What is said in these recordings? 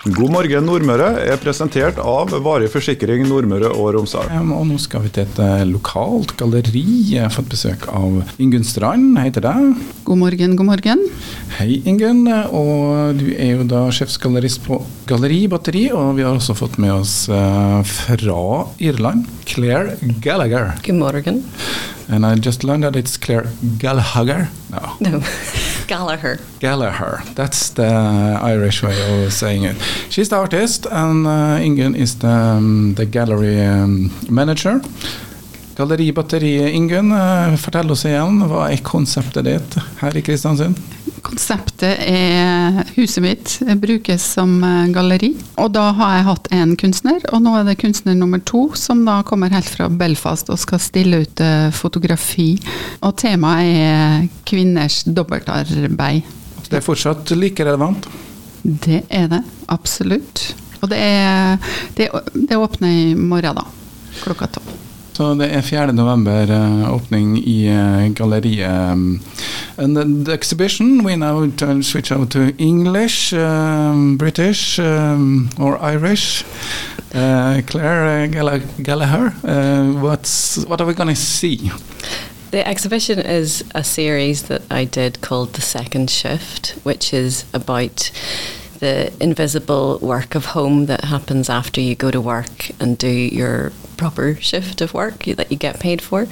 God morgen Nordmøre er presentert av Varig forsikring Nordmøre og Romsdal. Og nå skal vi til et uh, lokalt galleri. Jeg har fått besøk av Ingunn Strand, heter det. God morgen, god morgen. Hei Ingunn, og du er jo da sjefsgallerist på Galleri Batteri, og vi har også fått med oss uh, fra Irland, Claire Gallagher. Good morgen. And I just learned that it's Claire Gallagher. No. No, Gallagher. Gallagher. That's the Irish way of saying it. She's the artist, and uh, Ingunn is the, um, the gallery um, manager. Galleribatteriet Ingunn, uh, fortell oss igjen, hva er konseptet ditt her i Kristiansund? Konseptet er huset mitt brukes som eh, galleri. Og da har jeg hatt en kunstner, og nå er det kunstner nummer to som da kommer helt fra Belfast og skal stille ut eh, fotografi. Og temaet er kvinners dobbeltarbeid. Det er fortsatt like relevant? Det er det, absolutt. Og det er Det, det åpner i morgen, da. Klokka tolv. Så det er 4. november uh, åpning i uh, galleriet. Um, and the, exhibition, we now switch over to English, um, British um, or Irish. Uh, Clare Gall Gallagher, what's, what are we going to see? The exhibition is a series that I did called The Second Shift, which is about the invisible work of home that happens after you go to work and do your proper shift of work that you get paid for.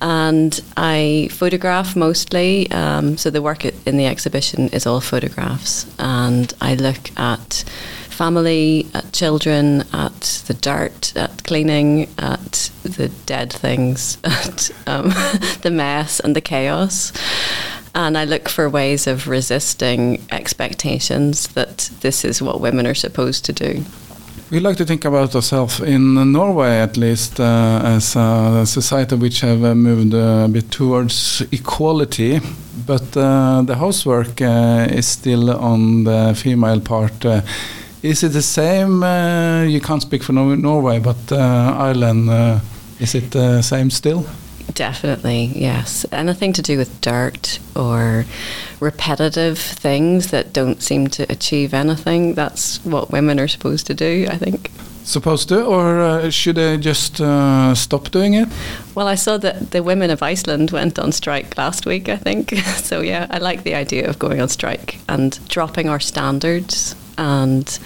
And I photograph mostly, um, so the work in the exhibition is all photographs. And I look at family, at children, at the dirt, at cleaning, at the dead things, at um, the mess and the chaos and I look for ways of resisting expectations that this is what women are supposed to do. We like to think about ourselves in Norway, at least, uh, as a society which have uh, moved a bit towards equality. But uh, the housework uh, is still on the female part. Uh, is it the same? Uh, you can't speak for Norway, but Ireland, is it the same still? Definitely, yes. Anything to do with dirt or repetitive things that don't seem to achieve anything, that's what women are supposed to do, I think. Supposed to, or uh, should they just uh, stop doing it? Well, I saw that the women of Iceland went on strike last week, I think. so, yeah, I like the idea of going on strike and dropping our standards and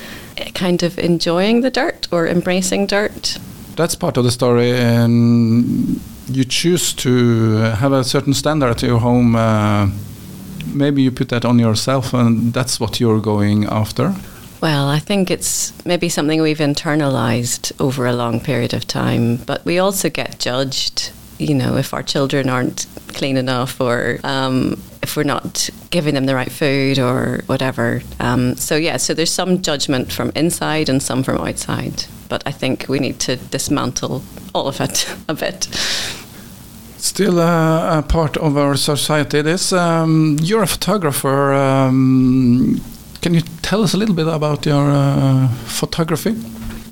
kind of enjoying the dirt or embracing dirt. That's part of the story. And you choose to have a certain standard at your home, uh, maybe you put that on yourself, and that's what you're going after. Well, I think it's maybe something we've internalized over a long period of time, but we also get judged. You know, if our children aren't clean enough, or um, if we're not giving them the right food, or whatever. Um, so yeah, so there's some judgment from inside and some from outside. But I think we need to dismantle all of it a bit. Still a, a part of our society. This um, you're a photographer. Um, can you tell us a little bit about your uh, photography?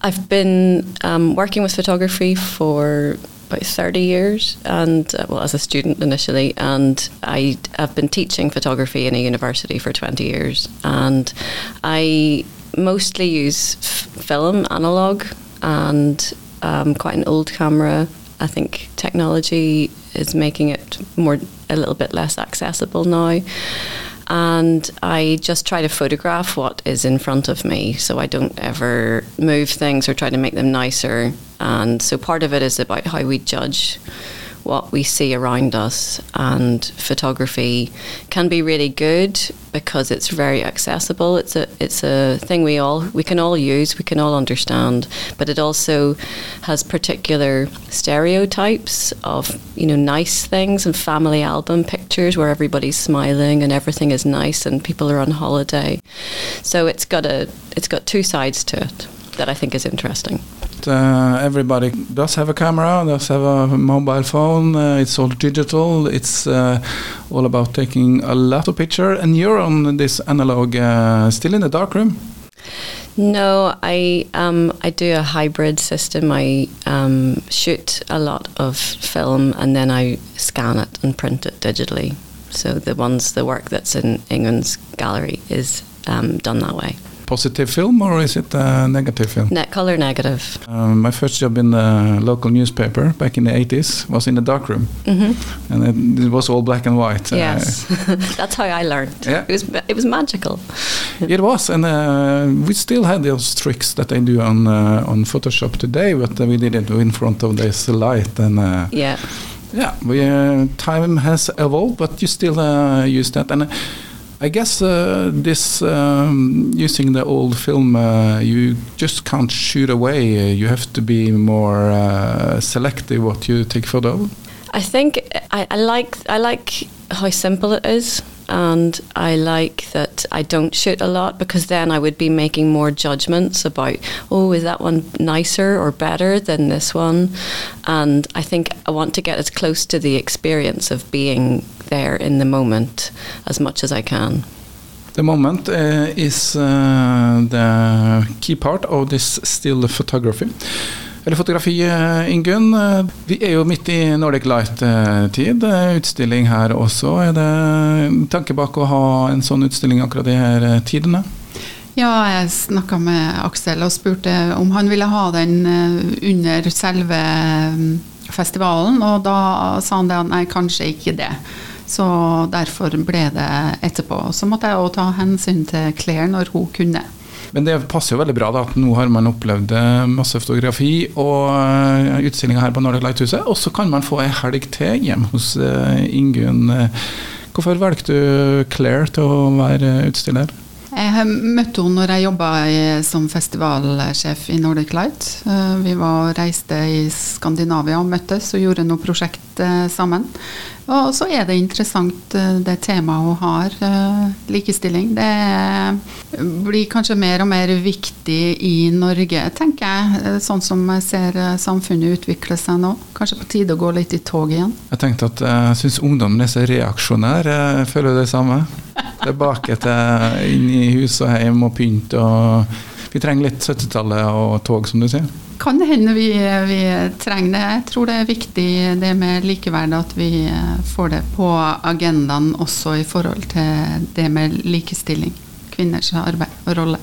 I've been um, working with photography for about 30 years and uh, well as a student initially and I have been teaching photography in a university for 20 years and I mostly use film analog and um, quite an old camera I think technology is making it more a little bit less accessible now. And I just try to photograph what is in front of me, so I don't ever move things or try to make them nicer. And so part of it is about how we judge what we see around us. And photography can be really good because it's very accessible. It's a it's a thing we all we can all use, we can all understand. But it also has particular stereotypes of you know nice things and family album pictures where everybody's smiling and everything is nice and people are on holiday. So it's got a it's got two sides to it that I think is interesting. Uh, everybody does have a camera, does have a mobile phone. Uh, it's all digital. It's uh, all about taking a lot of picture. And you're on this analog, uh, still in the darkroom. No, I um, I do a hybrid system. I um, shoot a lot of film and then I scan it and print it digitally. So the ones, the work that's in Ingunn's gallery is um, done that way. Positive film or is it a negative film? Net color negative. Um, my first job in the local newspaper back in the 80s was in the darkroom, hmm and it, it was all black and white. Uh, Yes, that's how I learned. Yeah. It was it was magical. It was, and uh, we still had those tricks that they do on uh, on Photoshop today, but we did it in front of this light, and uh, Yeah, yeah, we uh, time has evolved, but you still uh, use that, and I guess uh, this um, using the old film, uh, you just can't shoot away. Uh, you have to be more uh, selective what you take photo. I think I, I like I like how simple it is, and I like that I don't shoot a lot because then I would be making more judgments about oh is that one nicer or better than this one, and I think I want to get as close to the experience of being there in the moment as much as I can. The moment uh, is uh, the key part of this still photography. Eller fotografi, uh, Ingunn. Uh, vi er jo midt i Nordic Light-tid. Uh, utstilling her også. Er det tanke bak å ha en sånn utstilling akkurat i her tidene? Ja, jeg snakka med Aksel og spurte om han ville ha den eh, under selve mm, festivalen, og da sa han det at nei, kanskje ikke det. Så derfor ble det etterpå. Så måtte jeg òg ta hensyn til Claire når hun kunne. Men det passer jo veldig bra da, at nå har man opplevd eh, masse fotografi og uh, utstillinger her på Nordic Light-huset, og så kan man få ei helg til hjemme hos uh, Ingunn. Hvorfor valgte du Claire til å være utstiller? Jeg møtte henne når jeg jobba som festivalsjef i Nordic Light. Eh, Vi var reiste i Skandinavia og møttes og gjorde noe prosjekt eh, sammen. Og så er det interessant eh, det temaet hun har, eh, likestilling. Det blir kanskje mer og mer viktig i Norge, tenker jeg. Sånn som jeg ser samfunnet utvikle seg nå. Kanskje på tide å gå litt i tog igjen. Jeg tenkte at jeg syns ungdommen er så reaksjonær. Jeg føler det samme. Tilbake til inn i hus og hjem og pynt og Vi trenger litt 70-tallet og tog, som du sier. Kan det hende vi, vi trenger det. Jeg tror det er viktig det med likeverd, at vi eh, får det på agendaen også i forhold til det med likestilling. Kvinners arbeid og rolle.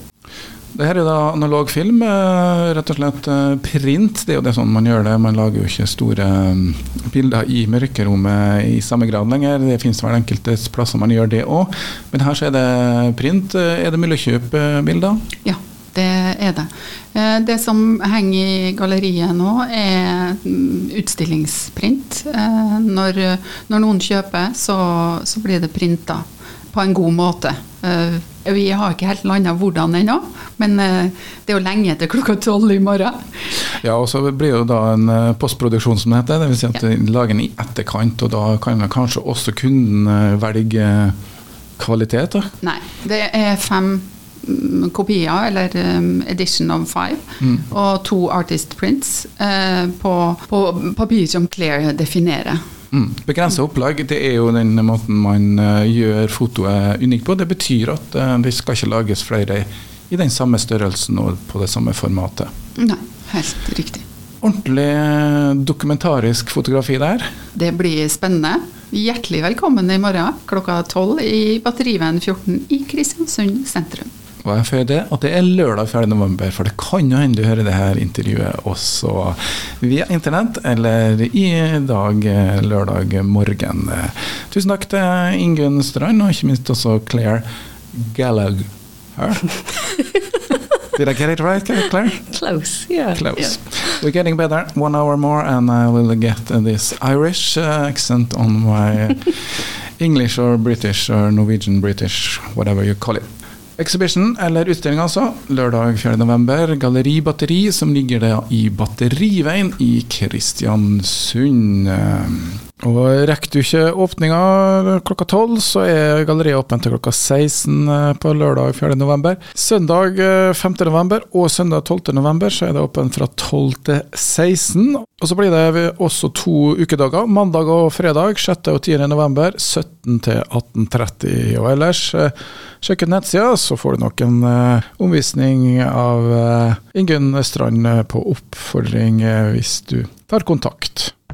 Det her er da analog film, eh, rett og slett eh, print. Det er jo det sånn man gjør det. Man lager jo ikke store mm, bilder i mørkerommet i samme grad lenger. Det finnes vel enkelte plasser man gjør det òg. Men her så er det print. Eh, Er det mulig å kjøpe bilder? Ja, det er det. Eh, Det som henger i galleriet nå, er mm, utstillingsprint. Eh, Når, når noen kjøper, så, så blir det printa på en god måte. Eh, Vi har ikke helt landa hvordan ennå, men det er jo lenge til klokka tolv i morgen. Ja, og så blir det jo da en postproduksjon, som det heter. Dvs. Si at Ja. lager den i etterkant, og da kan kanskje også kunden velge kvalitet. da. Nei, det er fem kopier, eller um, edition of five, og to artist prints eh, på, på papir som Claire definerer. Mm. Begrensa opplag det er jo den måten man eh, gjør fotoet unikt på. Det betyr at eh, det skal ikke lages flere i den samme størrelsen og på det samme formatet. Nei, helt riktig. Ordentlig dokumentarisk fotografi der. Det blir spennende. Hjertelig velkommen i morgen klokka tolv i Batteriveien 14 i Kristiansund sentrum. Og jeg før det at det er lørdag 4. november, for det kan jo hende du hører det her intervjuet også via internett eller i dag eh, lørdag morgen. Tusen takk til Ingunn Strand, og ikke minst også Claire Gallagher. Did I get it right, Claire? Close, yeah. Close. We're getting better. One hour more, and I will get this Irish accent on my English or British or Norwegian British, whatever you call it. Exhibition, eller utstilling altså, lørdag 4. november. Galleri Batteri, som ligger da i Batteriveien i Kristiansund. Og rekker du ikke åpninga klokka 12, så er galleriet åpent til klokka 16 på lørdag 4. november. Søndag eh, 5. november og søndag 12. november så er det åpent fra 12 til 16. Og så blir det også to ukedager, mandag og fredag 6. og 10. november 17 til 18.30. Og ellers, eh, sjekk ut nettsida, så får du nok en eh, omvisning av eh, Ingunn Strand eh, på oppfordring eh, hvis du tar kontakt.